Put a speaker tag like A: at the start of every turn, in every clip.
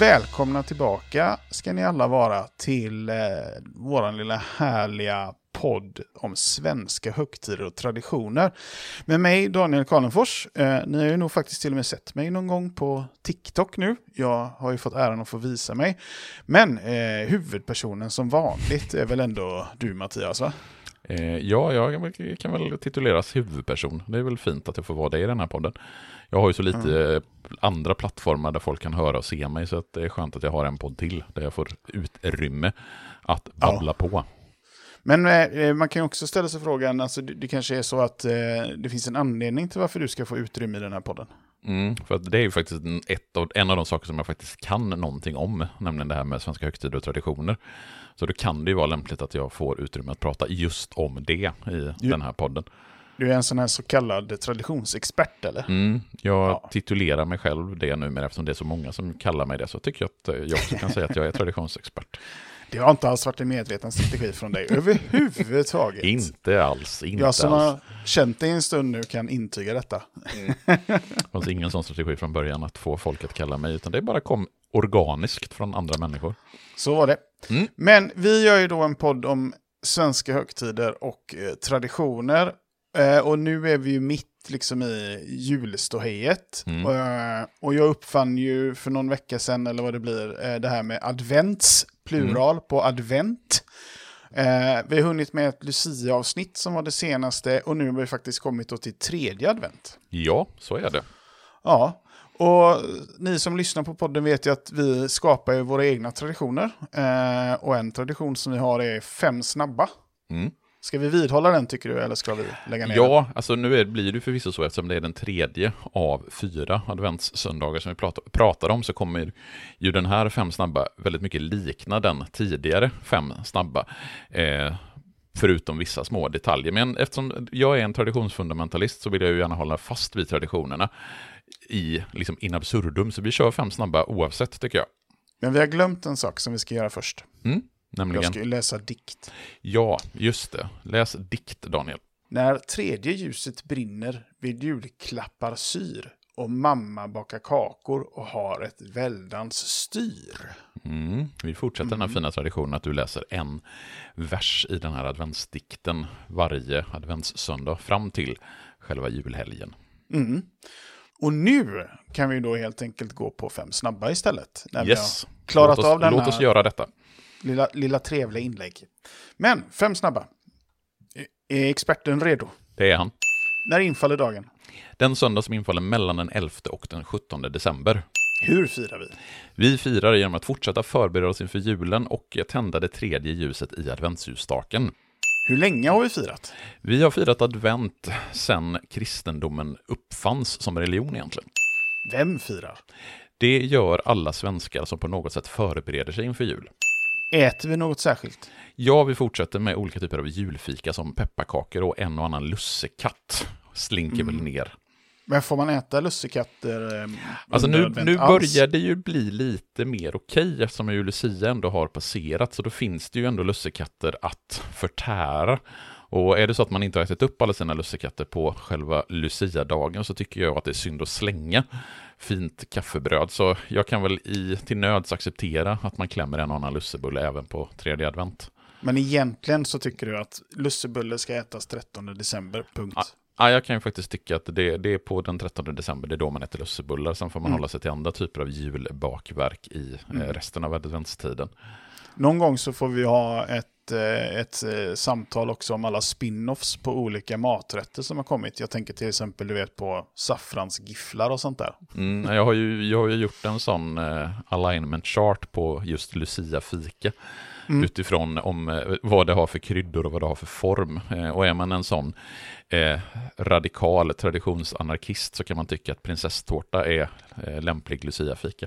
A: Välkomna tillbaka ska ni alla vara till eh, vår lilla härliga podd om svenska högtider och traditioner. Med mig Daniel Karlenfors. Eh, ni har ju nog faktiskt till och med sett mig någon gång på TikTok nu. Jag har ju fått äran att få visa mig. Men eh, huvudpersonen som vanligt är väl ändå du Mattias va?
B: Eh, ja, jag kan väl tituleras huvudperson. Det är väl fint att jag får vara det i den här podden. Jag har ju så lite mm. andra plattformar där folk kan höra och se mig, så att det är skönt att jag har en podd till där jag får utrymme att babbla ja. på.
A: Men eh, man kan ju också ställa sig frågan, alltså, det, det kanske är så att eh, det finns en anledning till varför du ska få utrymme i den här podden.
B: Mm, för det är ju faktiskt ett av, en av de saker som jag faktiskt kan någonting om, nämligen det här med svenska högtider och traditioner. Så då kan det ju vara lämpligt att jag får utrymme att prata just om det i jo. den här podden.
A: Du är en sån här så kallad traditionsexpert eller?
B: Mm, jag ja. titulerar mig själv det numera eftersom det är så många som kallar mig det. Så tycker jag att jag också kan säga att jag är traditionsexpert.
A: Det har inte alls varit en medveten strategi från dig överhuvudtaget.
B: inte alls. Inte
A: jag som
B: alls.
A: har känt dig en stund nu kan intyga detta.
B: Mm. Det fanns ingen sån strategi från början att få folk att kalla mig, utan det bara kom organiskt från andra människor.
A: Så var det. Mm. Men vi gör ju då en podd om svenska högtider och eh, traditioner. Eh, och nu är vi ju mitt liksom i julståhejet. Mm. Och, eh, och jag uppfann ju för någon vecka sedan, eller vad det blir, eh, det här med advents, plural mm. på advent. Eh, vi har hunnit med ett Lucia-avsnitt som var det senaste och nu har vi faktiskt kommit till tredje advent.
B: Ja, så är det.
A: Ja, och ni som lyssnar på podden vet ju att vi skapar ju våra egna traditioner. Eh, och en tradition som vi har är fem snabba. Mm. Ska vi vidhålla den tycker du, eller ska vi lägga ner
B: Ja,
A: den?
B: alltså nu är, blir det förvisso så eftersom det är den tredje av fyra adventssöndagar som vi pratar, pratar om så kommer ju den här fem snabba väldigt mycket likna den tidigare fem snabba. Eh, förutom vissa små detaljer. Men eftersom jag är en traditionsfundamentalist så vill jag ju gärna hålla fast vid traditionerna i liksom in absurdum, så vi kör fem snabba oavsett tycker jag.
A: Men vi har glömt en sak som vi ska göra först.
B: Mm, nämligen?
A: Jag ska ju läsa dikt.
B: Ja, just det. Läs dikt, Daniel.
A: När tredje ljuset brinner vid julklappar syr och mamma bakar kakor och har ett väldans styr.
B: Mm, vi fortsätter mm. den här mm. fina traditionen att du läser en vers i den här adventsdikten varje adventssöndag fram till själva julhelgen.
A: Mm. Och nu kan vi då helt enkelt gå på fem snabba istället.
B: När yes. vi har klarat oss, av denna låt oss göra detta.
A: Lilla, lilla trevliga inlägg. Men fem snabba. Är experten redo?
B: Det är han.
A: När infaller dagen?
B: Den söndag som infaller mellan den 11 och den 17 december.
A: Hur firar vi?
B: Vi firar genom att fortsätta förbereda oss inför julen och tända det tredje ljuset i adventsljusstaken.
A: Hur länge har vi firat?
B: Vi har firat advent sedan kristendomen uppfanns som religion egentligen.
A: Vem firar?
B: Det gör alla svenskar som på något sätt förbereder sig inför jul.
A: Äter vi något särskilt?
B: Ja, vi fortsätter med olika typer av julfika som pepparkakor och en och annan lussekatt slinker mm. väl ner.
A: Men får man äta lussekatter? Eh,
B: alltså nu, nu börjar det ju bli lite mer okej okay, eftersom ju Lucia ändå har passerat. Så då finns det ju ändå lussekatter att förtära. Och är det så att man inte har ätit upp alla sina lussekatter på själva Lucia-dagen så tycker jag att det är synd att slänga fint kaffebröd. Så jag kan väl i, till nöds acceptera att man klämmer en och annan lussebulle även på tredje advent.
A: Men egentligen så tycker du att lussebulle ska ätas 13 december, punkt. Ja,
B: Ja, jag kan ju faktiskt tycka att det, det är på den 13 december, det är då man äter lussebullar. Sen får man mm. hålla sig till andra typer av julbakverk i eh, mm. resten av adventstiden.
A: Någon gång så får vi ha ett ett, eh, ett eh, samtal också om alla spin-offs på olika maträtter som har kommit. Jag tänker till exempel du vet på saffransgifflar och sånt där.
B: Mm, jag, har ju, jag har ju gjort en sån eh, alignment chart på just Lucia-fika. Mm. Utifrån om, vad det har för kryddor och vad det har för form. Eh, och är man en sån eh, radikal traditionsanarkist så kan man tycka att prinsesstårta är eh, lämplig Lucia-fika.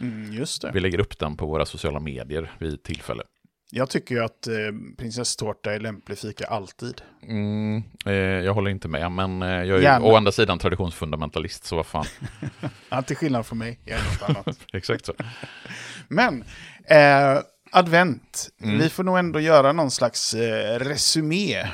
A: Mm, just det.
B: Vi lägger upp den på våra sociala medier vid tillfälle.
A: Jag tycker ju att eh, prinsesstårta är lämplig fika alltid.
B: Mm, eh, jag håller inte med, men eh, jag är Gärna. å andra sidan traditionsfundamentalist, så vad fan.
A: ja, till skillnad från mig, jag är något annat.
B: Exakt så.
A: Men, eh, advent. Mm. Vi får nog ändå göra någon slags eh, resumé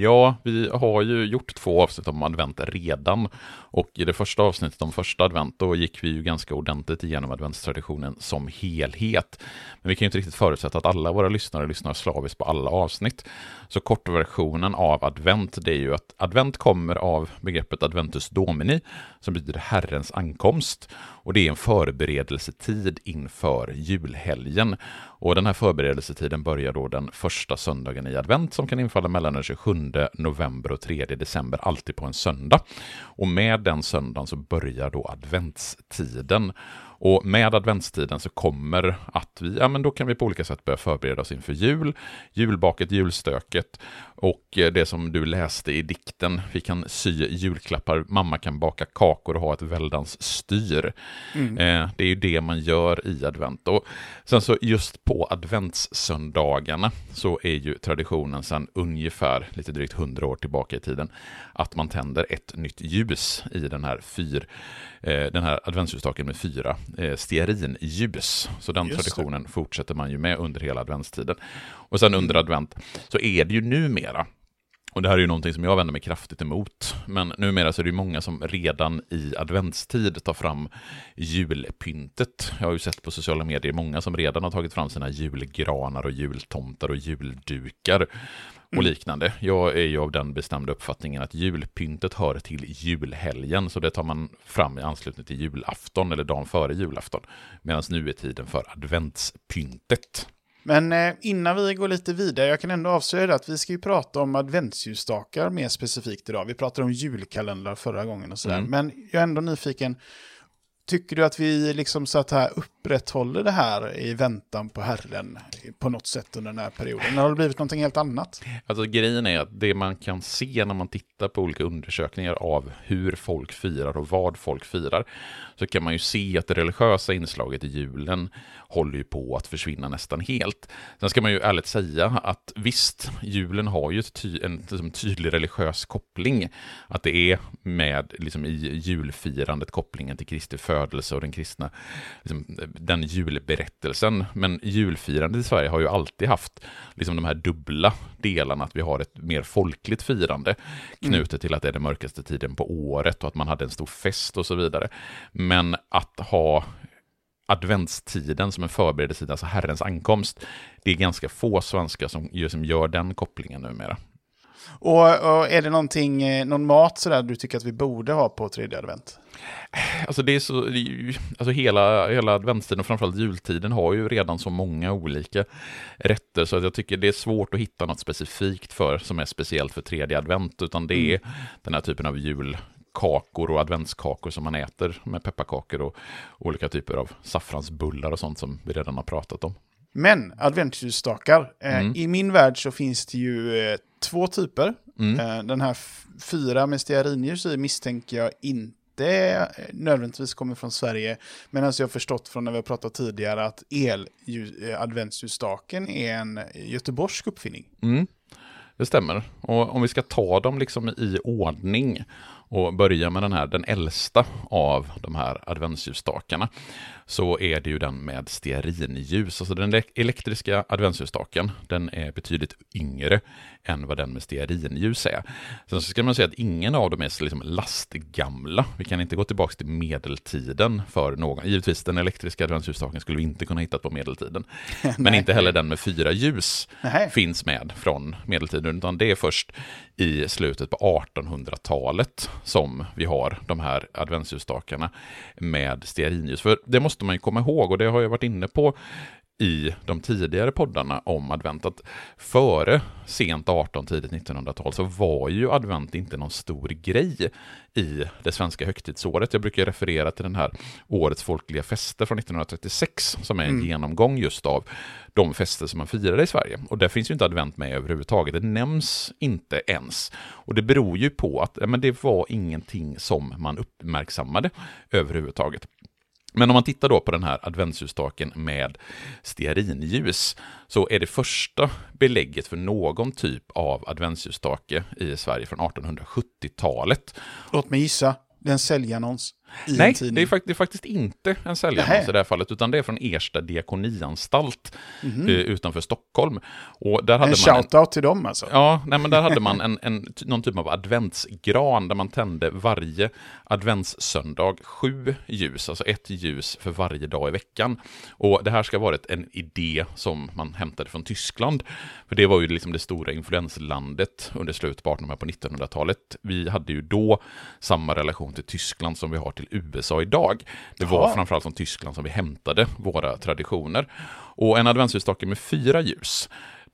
B: Ja, vi har ju gjort två avsnitt om advent redan. Och i det första avsnittet om första advent, då gick vi ju ganska ordentligt igenom adventstraditionen som helhet. Men vi kan ju inte riktigt förutsätta att alla våra lyssnare lyssnar slaviskt på alla avsnitt. Så kortversionen av advent, det är ju att advent kommer av begreppet adventus domini, som betyder Herrens ankomst. Och det är en förberedelsetid inför julhelgen. Och den här förberedelsetiden börjar då den första söndagen i advent som kan infalla mellan den 27 november och 3 december, alltid på en söndag. Och med den söndagen så börjar då adventstiden. Och med adventstiden så kommer att vi, ja men då kan vi på olika sätt börja förbereda oss inför jul, julbaket, julstöket och eh, det som du läste i dikten, vi kan sy julklappar, mamma kan baka kakor och ha ett väldans styr. Mm. Eh, det är ju det man gör i advent. Och sen så just på adventssöndagarna så är ju traditionen sedan ungefär lite drygt hundra år tillbaka i tiden att man tänder ett nytt ljus i den här fyr Eh, den här adventsljusstaken med fyra eh, stearinljus. Så den Just traditionen det. fortsätter man ju med under hela adventstiden. Och sen under advent så är det ju numera och det här är ju någonting som jag vänder mig kraftigt emot. Men numera så är det ju många som redan i adventstid tar fram julpyntet. Jag har ju sett på sociala medier många som redan har tagit fram sina julgranar och jultomtar och juldukar och mm. liknande. Jag är ju av den bestämda uppfattningen att julpyntet hör till julhelgen, så det tar man fram i anslutning till julafton eller dagen före julafton. Medan nu är tiden för adventspyntet.
A: Men eh, innan vi går lite vidare, jag kan ändå avslöja att vi ska ju prata om adventsljusstakar mer specifikt idag. Vi pratade om julkalendrar förra gången och sådär. Mm. Men jag är ändå nyfiken, Tycker du att vi liksom så att här upprätthåller det här i väntan på Herren på något sätt under den här perioden? Eller har det blivit någonting helt annat?
B: Alltså grejen är att det man kan se när man tittar på olika undersökningar av hur folk firar och vad folk firar, så kan man ju se att det religiösa inslaget i julen håller ju på att försvinna nästan helt. Sen ska man ju ärligt säga att visst, julen har ju ty en liksom, tydlig religiös koppling. Att det är med liksom, i julfirandet kopplingen till Kristi födelse och den kristna, liksom, den julberättelsen. Men julfirandet i Sverige har ju alltid haft liksom, de här dubbla delarna, att vi har ett mer folkligt firande knutet mm. till att det är den mörkaste tiden på året och att man hade en stor fest och så vidare. Men att ha adventstiden som en förberedelsetid, alltså Herrens ankomst. Det är ganska få svenskar som, som gör den kopplingen numera.
A: Och, och är det någonting, eh, någon mat sådär du tycker att vi borde ha på tredje advent?
B: Alltså det är så, alltså hela, hela adventstiden och framförallt jultiden har ju redan så många olika rätter så att jag tycker det är svårt att hitta något specifikt för som är speciellt för tredje advent utan det är mm. den här typen av jul, kakor och adventskakor som man äter med pepparkakor och olika typer av saffransbullar och sånt som vi redan har pratat om.
A: Men adventsljusstakar, eh, mm. i min värld så finns det ju eh, två typer. Mm. Eh, den här fyra med stearinljus i misstänker jag inte nödvändigtvis kommer från Sverige. Men alltså jag har förstått från när vi har pratat tidigare att el adventsljusstaken är en göteborgsk uppfinning.
B: Mm. Det stämmer. Och om vi ska ta dem liksom i ordning och börja med den här, den äldsta av de här adventsljusstakarna, så är det ju den med stearinljus. Alltså den elektriska adventsljusstaken, den är betydligt yngre än vad den med stearinljus är. Sen så ska man säga att ingen av dem är så liksom lastgamla. Vi kan inte gå tillbaka till medeltiden för någon. Givetvis den elektriska adventsljusstaken skulle vi inte kunna hitta på medeltiden. Men inte heller den med fyra ljus Nej. finns med från medeltiden, utan det är först i slutet på 1800-talet som vi har de här adventsljusstakarna med stearinljus. För det måste man ju komma ihåg och det har jag varit inne på i de tidigare poddarna om advent att före sent 18, tidigt 1900-tal så var ju advent inte någon stor grej i det svenska högtidsåret. Jag brukar referera till den här Årets folkliga fester från 1936 som är en mm. genomgång just av de fester som man firade i Sverige. Och där finns ju inte advent med överhuvudtaget. Det nämns inte ens. Och det beror ju på att men det var ingenting som man uppmärksammade överhuvudtaget. Men om man tittar då på den här adventsljusstaken med stearinljus så är det första belägget för någon typ av adventsljusstake i Sverige från 1870-talet.
A: Låt mig gissa, det är säljannons.
B: Nej, det är, fakt det är, faktiskt inte en säljannons i det här fallet, utan det är från Ersta diakonianstalt mm -hmm. utanför Stockholm.
A: Och där hade en shoutout till dem alltså?
B: Ja, nej, men där hade man en, en, någon typ av adventsgran där man tände varje adventssöndag sju ljus, alltså ett ljus för varje dag i veckan. Och det här ska ha varit en idé som man hämtade från Tyskland, för det var ju liksom det stora influenslandet under slutet på 1800 på 1900-talet. Vi hade ju då samma relation till Tyskland som vi har till USA idag. Det var Aha. framförallt från Tyskland som vi hämtade våra traditioner. Och en adventsljusstake med fyra ljus,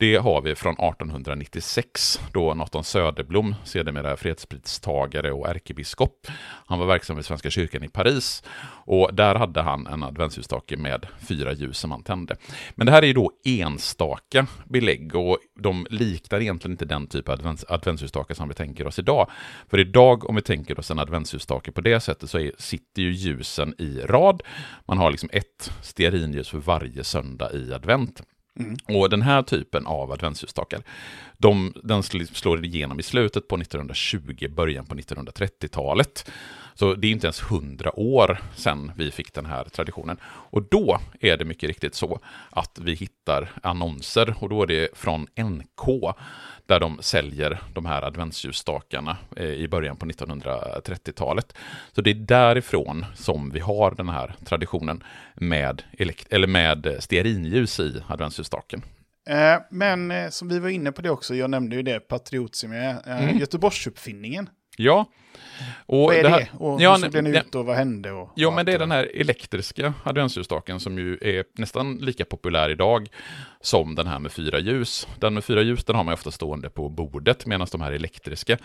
B: det har vi från 1896 då Nathan Söderblom, sedermera fredspristagare och ärkebiskop, han var verksam vid Svenska kyrkan i Paris och där hade han en adventsljusstake med fyra ljus som han tände. Men det här är ju då enstaka belägg och de liknar egentligen inte den typ av advents adventsljusstakar som vi tänker oss idag. För idag, om vi tänker oss en adventsljusstake på det sättet, så är, sitter ju ljusen i rad. Man har liksom ett stearinljus för varje söndag i advent. Mm. Och den här typen av adventsljusstakar, de, den slår igenom i slutet på 1920, början på 1930-talet. Så det är inte ens hundra år sedan vi fick den här traditionen. Och då är det mycket riktigt så att vi hittar annonser och då är det från NK där de säljer de här adventsljusstakarna eh, i början på 1930-talet. Så det är därifrån som vi har den här traditionen med, eller med stearinljus i adventsljusstaken.
A: Eh, men eh, som vi var inne på det också, jag nämnde ju det, Patriotime, mm. Göteborgsuppfinningen.
B: Ja,
A: och vad är det? Här, Och ja, hur såg den ut och vad hände? Och,
B: jo, men det är den här elektriska adventsljusstaken som ju är nästan lika populär idag som den här med fyra ljus. Den med fyra ljus den har man ofta stående på bordet medan de här elektriska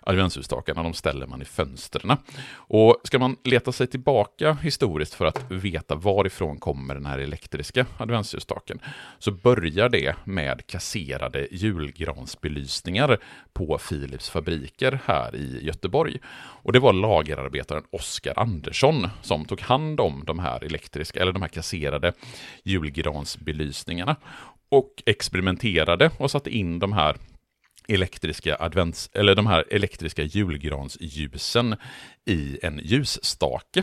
B: adventsljusstakarna de ställer man i fönstren. Och ska man leta sig tillbaka historiskt för att veta varifrån kommer den här elektriska adventsljusstaken så börjar det med kasserade julgransbelysningar på Philips fabriker här i Göteborg. Och det var lagerarbetaren Oskar Andersson som tog hand om de här elektriska, eller de här kasserade julgransbelysningarna och experimenterade och satte in de här elektriska advents, eller de här elektriska julgransljusen i en ljusstake.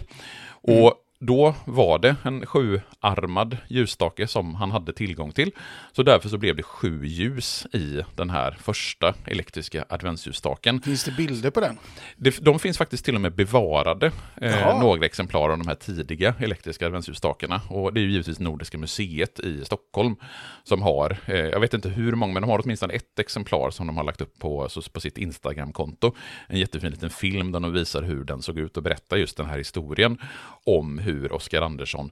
B: Mm. Och då var det en sjuarmad ljusstake som han hade tillgång till. Så därför så blev det sju ljus i den här första elektriska adventsljusstaken.
A: Finns det bilder på den?
B: Det, de finns faktiskt till och med bevarade, eh, några exemplar av de här tidiga elektriska adventsljusstakarna. Och det är ju givetvis Nordiska museet i Stockholm som har, eh, jag vet inte hur många, men de har åtminstone ett exemplar som de har lagt upp på, så, på sitt Instagramkonto. En jättefin liten film där de visar hur den såg ut och berättar just den här historien om hur hur Oskar Andersson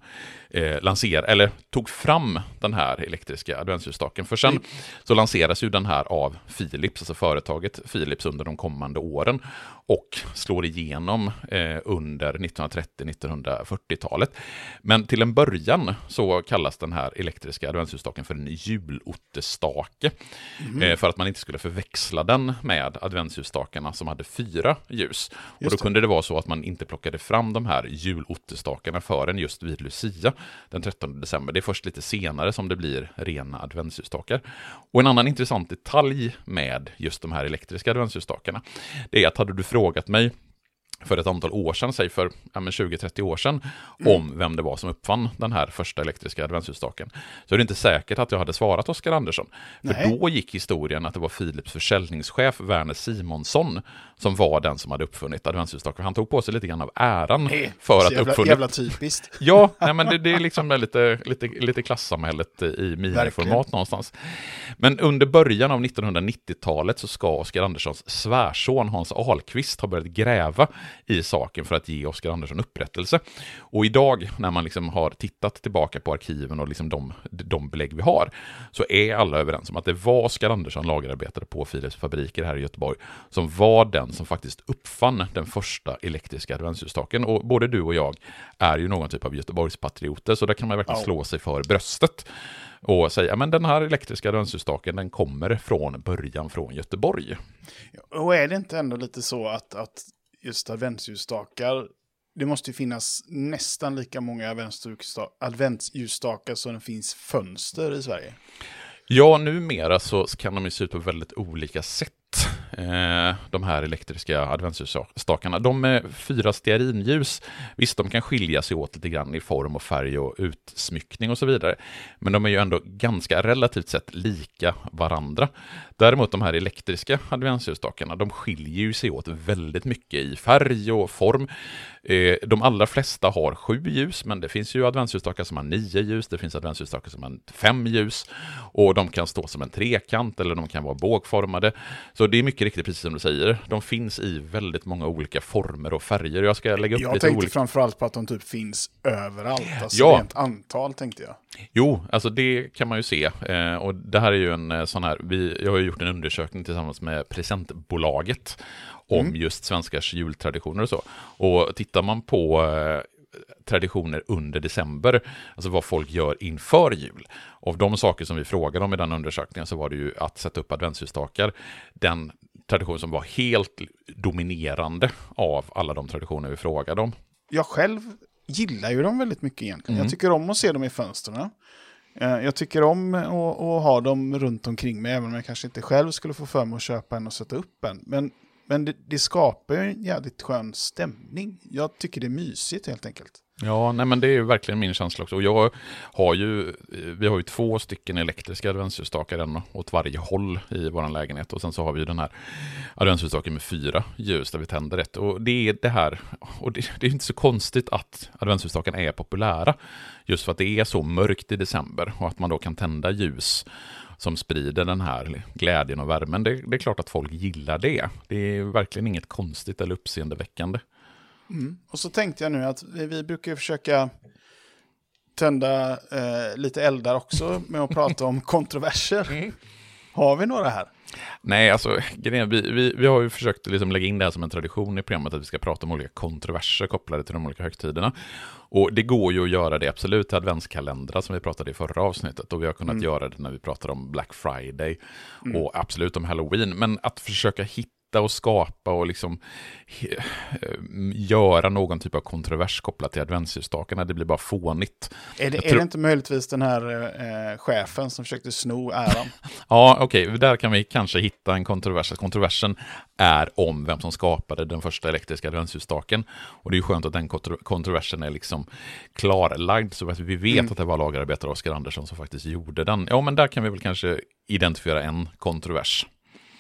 B: eh, lanser, eller tog fram den här elektriska adventsljusstaken. För sen mm. så lanseras ju den här av Philips, alltså företaget Philips under de kommande åren och slår igenom eh, under 1930-1940-talet. Men till en början så kallas den här elektriska adventsljusstaken för en julotterstake. Mm. Eh, för att man inte skulle förväxla den med adventsljusstakarna som hade fyra ljus. och då kunde det vara så att man inte plockade fram de här julotterstakarna förrän just vid Lucia den 13 december. Det är först lite senare som det blir rena adventsljusstakar. Och en annan intressant detalj med just de här elektriska adventsljusstakarna, det är att hade du frågat frågat mig för ett antal år sedan, säg för ja, 20-30 år sedan, mm. om vem det var som uppfann den här första elektriska adventsljusstaken. Så är det inte säkert att jag hade svarat Oskar Andersson. För Nej. då gick historien att det var Philips försäljningschef Werner Simonsson som var den som hade uppfunnit adventsljusstaken. Han tog på sig lite grann av äran Nej, för att
A: jävla,
B: uppfunnit...
A: Jävla typiskt.
B: Ja, nej, men det, det är liksom lite, lite, lite klassamhället i miniformat någonstans. Men under början av 1990-talet så ska Oskar Anderssons svärson Hans Ahlqvist ha börjat gräva i saken för att ge Oskar Andersson upprättelse. Och idag, när man liksom har tittat tillbaka på arkiven och liksom de, de belägg vi har, så är alla överens om att det var Oskar Andersson, lagerarbetare på Philips fabriker här i Göteborg, som var den som faktiskt uppfann den första elektriska adventsljusstaken. Och både du och jag är ju någon typ av Göteborgspatrioter, så där kan man verkligen slå sig för bröstet och säga men den här elektriska adventsljusstaken den kommer från början från Göteborg.
A: Och är det inte ändå lite så att, att just adventsljusstakar, det måste ju finnas nästan lika många adventsljusstakar som det finns fönster i Sverige?
B: Ja, numera så kan de ju se ut på väldigt olika sätt Eh, de här elektriska adventsljusstakarna. De med fyra stearinljus, visst de kan skilja sig åt lite grann i form och färg och utsmyckning och så vidare. Men de är ju ändå ganska relativt sett lika varandra. Däremot de här elektriska adventsljusstakarna, de skiljer ju sig åt väldigt mycket i färg och form. Eh, de allra flesta har sju ljus, men det finns ju adventsljusstakar som har nio ljus, det finns adventsljusstakar som har fem ljus, och de kan stå som en trekant eller de kan vara bågformade. Så det är mycket riktigt precis som du säger, de finns i väldigt många olika former och färger. Jag ska lägga upp
A: jag
B: lite
A: tänkte
B: olika...
A: framförallt på att de typ finns överallt, alltså
B: Ja.
A: rent antal tänkte jag.
B: Jo, alltså det kan man ju se. Eh, och det här är ju en eh, sån här, vi, jag har ju gjort en undersökning tillsammans med presentbolaget om just svenskars jultraditioner och så. Och tittar man på eh, traditioner under december, alltså vad folk gör inför jul. Av de saker som vi frågade om i den undersökningen så var det ju att sätta upp adventsljusstakar, den tradition som var helt dominerande av alla de traditioner vi frågade om.
A: Jag själv gillar ju dem väldigt mycket egentligen.
B: Mm.
A: Jag tycker om att se dem i fönstren. Eh, Jag tycker om att, att ha dem runt omkring mig, även om jag kanske inte själv skulle få för mig att köpa en och sätta upp en. Men, men det, det skapar ju en jävligt skön stämning. Jag tycker det är mysigt helt enkelt.
B: Ja, nej men det är ju verkligen min känsla också. Och jag har ju, eh, vi har ju två stycken elektriska adventsljusstakar, en åt varje håll i vår lägenhet. Och sen så har vi ju den här adventsljusstaken med fyra ljus där vi tänder ett. Och det är det här, och det, det är inte så konstigt att adventsljusstakarna är populära. Just för att det är så mörkt i december och att man då kan tända ljus som sprider den här glädjen och värmen. Det, det är klart att folk gillar det. Det är verkligen inget konstigt eller uppseendeväckande.
A: Och så tänkte jag nu att vi, vi brukar försöka tända eh, lite eldar också med att prata om kontroverser. Har vi några här?
B: Nej, alltså grejen, vi, vi, vi har ju försökt liksom lägga in det här som en tradition i programmet att vi ska prata om olika kontroverser kopplade till de olika högtiderna. Och det går ju att göra det absolut till adventskalendrar som vi pratade i förra avsnittet och vi har kunnat göra det när vi pratade om Black Friday och absolut om Halloween. Men att försöka hitta och skapa och liksom he- eh, göra någon typ av kontrovers kopplat till adventsljusstakarna, det blir bara fånigt.
A: Är det,
B: Jag
A: är
B: tror-
A: det inte möjligtvis den här eh, chefen som försökte sno äran?
B: Ja, okej, där kan vi kanske hitta en kontrovers. Kontroversen är om vem som skapade den första elektriska adventsljusstaken. Och det är ju skönt att den kontro- kontroversen är liksom klarlagd, så att vi vet att det var lagerarbetare Oskar Andersson som faktiskt gjorde den. Ja, men där kan vi väl kanske identifiera en kontrovers.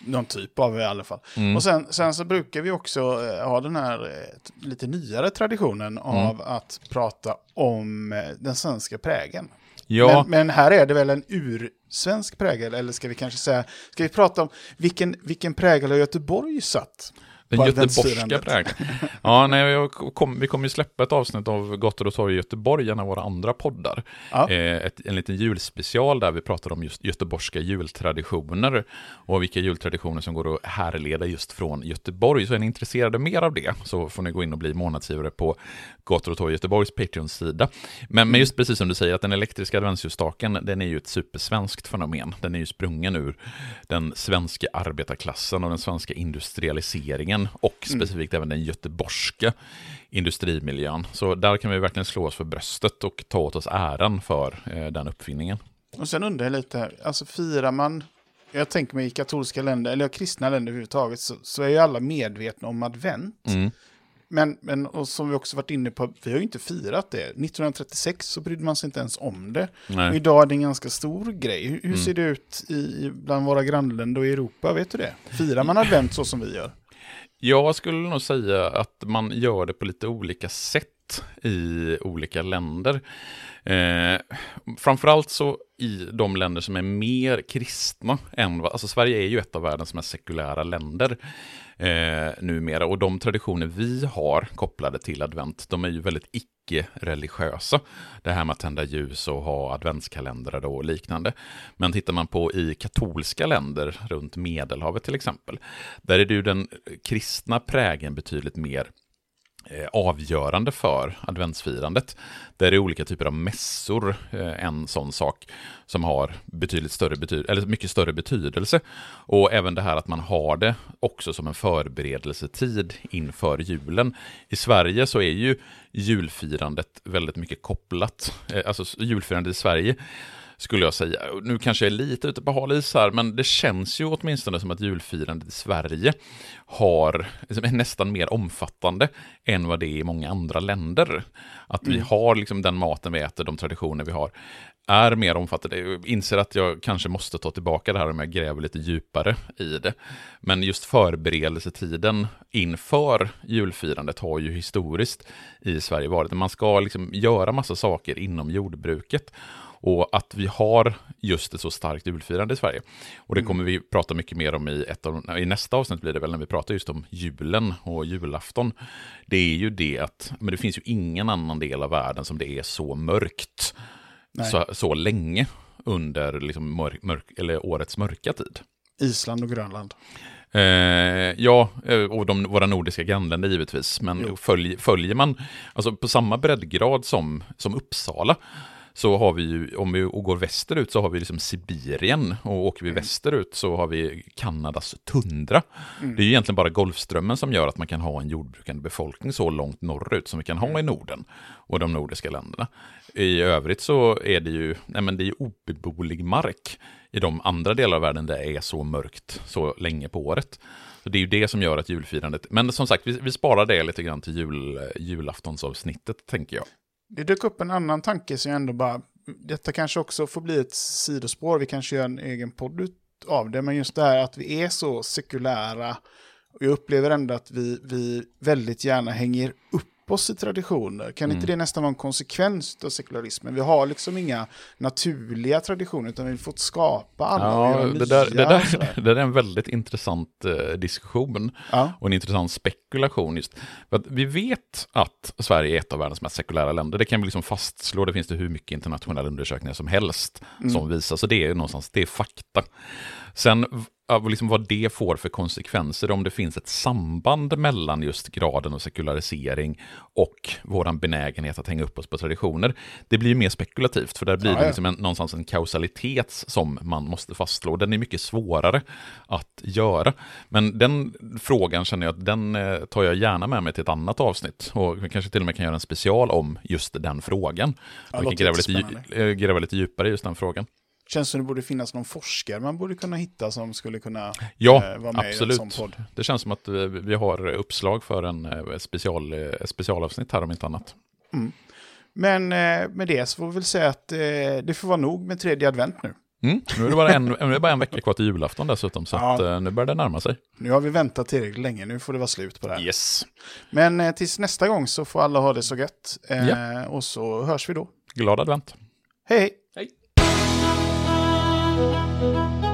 A: Någon typ av i alla fall. Och sen, sen så brukar vi också eh, ha den här eh, lite nyare traditionen av att prata om eh, den svenska prägen.
B: Ja,
A: Men, men här är det väl en ursvensk prägel, eller ska vi kanske säga, ska vi prata om vilken, vilken prägel har Göteborg satt?
B: Den göteborgska prägeln. Ja, nej, kom, vi kommer ju släppa ett avsnitt av Gottor och torg i Göteborg, en av våra andra poddar.
A: Ja.
B: Eh, ett, en liten julspecial där vi pratar om just göteborgska jultraditioner och vilka jultraditioner som går att härleda just från Göteborg. Så är ni intresserade mer av det så får ni gå in och bli månadsgivare på Gator och torg Göteborgs Patreon-sida. Men, men just precis som du säger, att den elektriska adventsljusstaken, den är ju ett supersvenskt fenomen. Den är ju sprungen ur den svenska arbetarklassen och den svenska industrialiseringen och specifikt även den göteborgska industrimiljön. Så där kan vi verkligen slå oss för bröstet och ta åt oss äran för eh, den uppfinningen.
A: Och sen undrar jag lite, alltså firar man, jag tänker mig i katolska länder, eller kristna länder överhuvudtaget, så, så är ju alla medvetna om advent.
B: Mm.
A: Men, men och som vi också varit inne på, vi har ju inte firat det. 1936 så brydde man sig inte ens om det. Idag är det en ganska stor grej. Hur, hur
B: Mm.
A: ser det ut i- bland våra grannländer och i Europa? Vet du det? Firar man advent så som vi gör?
B: Jag skulle nog säga att man gör det på lite olika sätt i olika länder. Eh, framförallt så i de länder som är mer kristna än vad, alltså Sverige är ju ett av världens mest sekulära länder eh, numera och de traditioner vi har kopplade till advent, de är ju väldigt icke-religiösa. Det här med att tända ljus och ha adventskalendrar och liknande. Men tittar man på i katolska länder runt Medelhavet till exempel, där är det ju den kristna prägen betydligt mer Eh, avgörande för adventsfirandet. Där är det olika typer av mässor eh, en sån sak som har betydligt större bety eller mycket större betydelse. Och även det här att man har det också som en förberedelsetid inför julen. I Sverige så är ju julfirandet väldigt mycket kopplat, eh, alltså julfirandet i Sverige skulle jag säga. Nu kanske jag är lite ute på hal is här, men det känns ju åtminstone som att julfirandet i Sverige har, liksom, är nästan mer omfattande än vad det är i många andra länder. Att vi mm. har liksom den maten vi äter, de traditioner vi har, är mer omfattande. Jag inser att jag kanske måste ta tillbaka det här om jag gräver lite djupare i det. Men just förberedelsetiden inför julfirandet har ju historiskt i Sverige varit man ska liksom göra massa saker inom jordbruket. Och att vi har just ett så starkt julfirande i Sverige. Och det mm. kommer vi prata mycket mer om i, ett av, i nästa avsnitt blir det väl när vi pratar just om julen och julafton. Det är ju det att, men det finns ju ingen annan del av världen som det är så mörkt så, så länge under liksom mörk, mörk, eller årets mörka tid.
A: Island och Grönland.
B: Eh, ja, eh, och de, våra nordiska grannländer givetvis. Men följ, följer man alltså på samma breddgrad som, som Uppsala så har vi ju, om vi går västerut så har vi liksom Sibirien och åker vi mm. västerut så har vi Kanadas tundra. Mm. Det är ju egentligen bara Golfströmmen som gör att man kan ha en jordbrukande befolkning så långt norrut som vi kan ha mm. i Norden och de nordiska länderna. I övrigt så är det ju, nej men det är obeboelig mark i de andra delar av världen där det är så mörkt så länge på året. Så det är ju det som gör att julfirandet, men som sagt, vi, vi sparar det lite grann till jul, julaftonsavsnittet tänker jag.
A: Det dök upp en annan tanke som jag ändå bara, detta kanske också får bli ett sidospår, vi kanske gör en egen podd av det, men just det här att vi är så sekulära, och jag upplever ändå att vi, vi väldigt gärna hänger upp oss i traditioner. Kan mm. inte det nästan vara en konsekvens av sekularismen? Vi har liksom inga naturliga traditioner, utan vi har fått skapa alla.
B: Ja, det, där, det, där, det där är en väldigt intressant eh, diskussion ja. och en intressant spekulation. just. Vi vet att Sverige är ett av världens mest sekulära länder. Det kan vi liksom fastslå, det finns det hur mycket internationella undersökningar som helst mm. som visar, så det är någonstans, det är fakta. Sen liksom vad det får för konsekvenser, om det finns ett samband mellan just graden av sekularisering och vår benägenhet att hänga upp oss på traditioner. Det blir mer spekulativt, för där blir ja, det liksom en, någonstans en kausalitet som man måste fastslå. Den är mycket svårare att göra. Men den frågan känner jag att den eh, tar jag gärna med mig till ett annat avsnitt. Och vi kanske till och med kan göra en special om just den frågan. Ja, vi kan gräva lite, eh, gräva lite djupare i just den frågan.
A: Känns som det borde finnas någon forskare man borde kunna hitta som skulle kunna
B: ja, eh, vara med absolut. i en sån podd. Det känns som att vi har uppslag för en eh, special, eh, specialavsnitt här om inte annat.
A: Mm. Men eh, med det så får vi väl säga att eh, det får vara nog med tredje advent nu.
B: Mm. Nu är det bara en, nu är det bara en vecka kvar till julafton dessutom, så ja. att, eh, nu börjar det närma sig.
A: Nu har vi väntat tillräckligt länge, nu får det vara slut på det här.
B: Yes.
A: Men eh, tills nästa gång så får alla ha det så gött. Eh, ja. Och så hörs vi då.
B: Glad advent.
A: Hej hej.
B: Hej. Música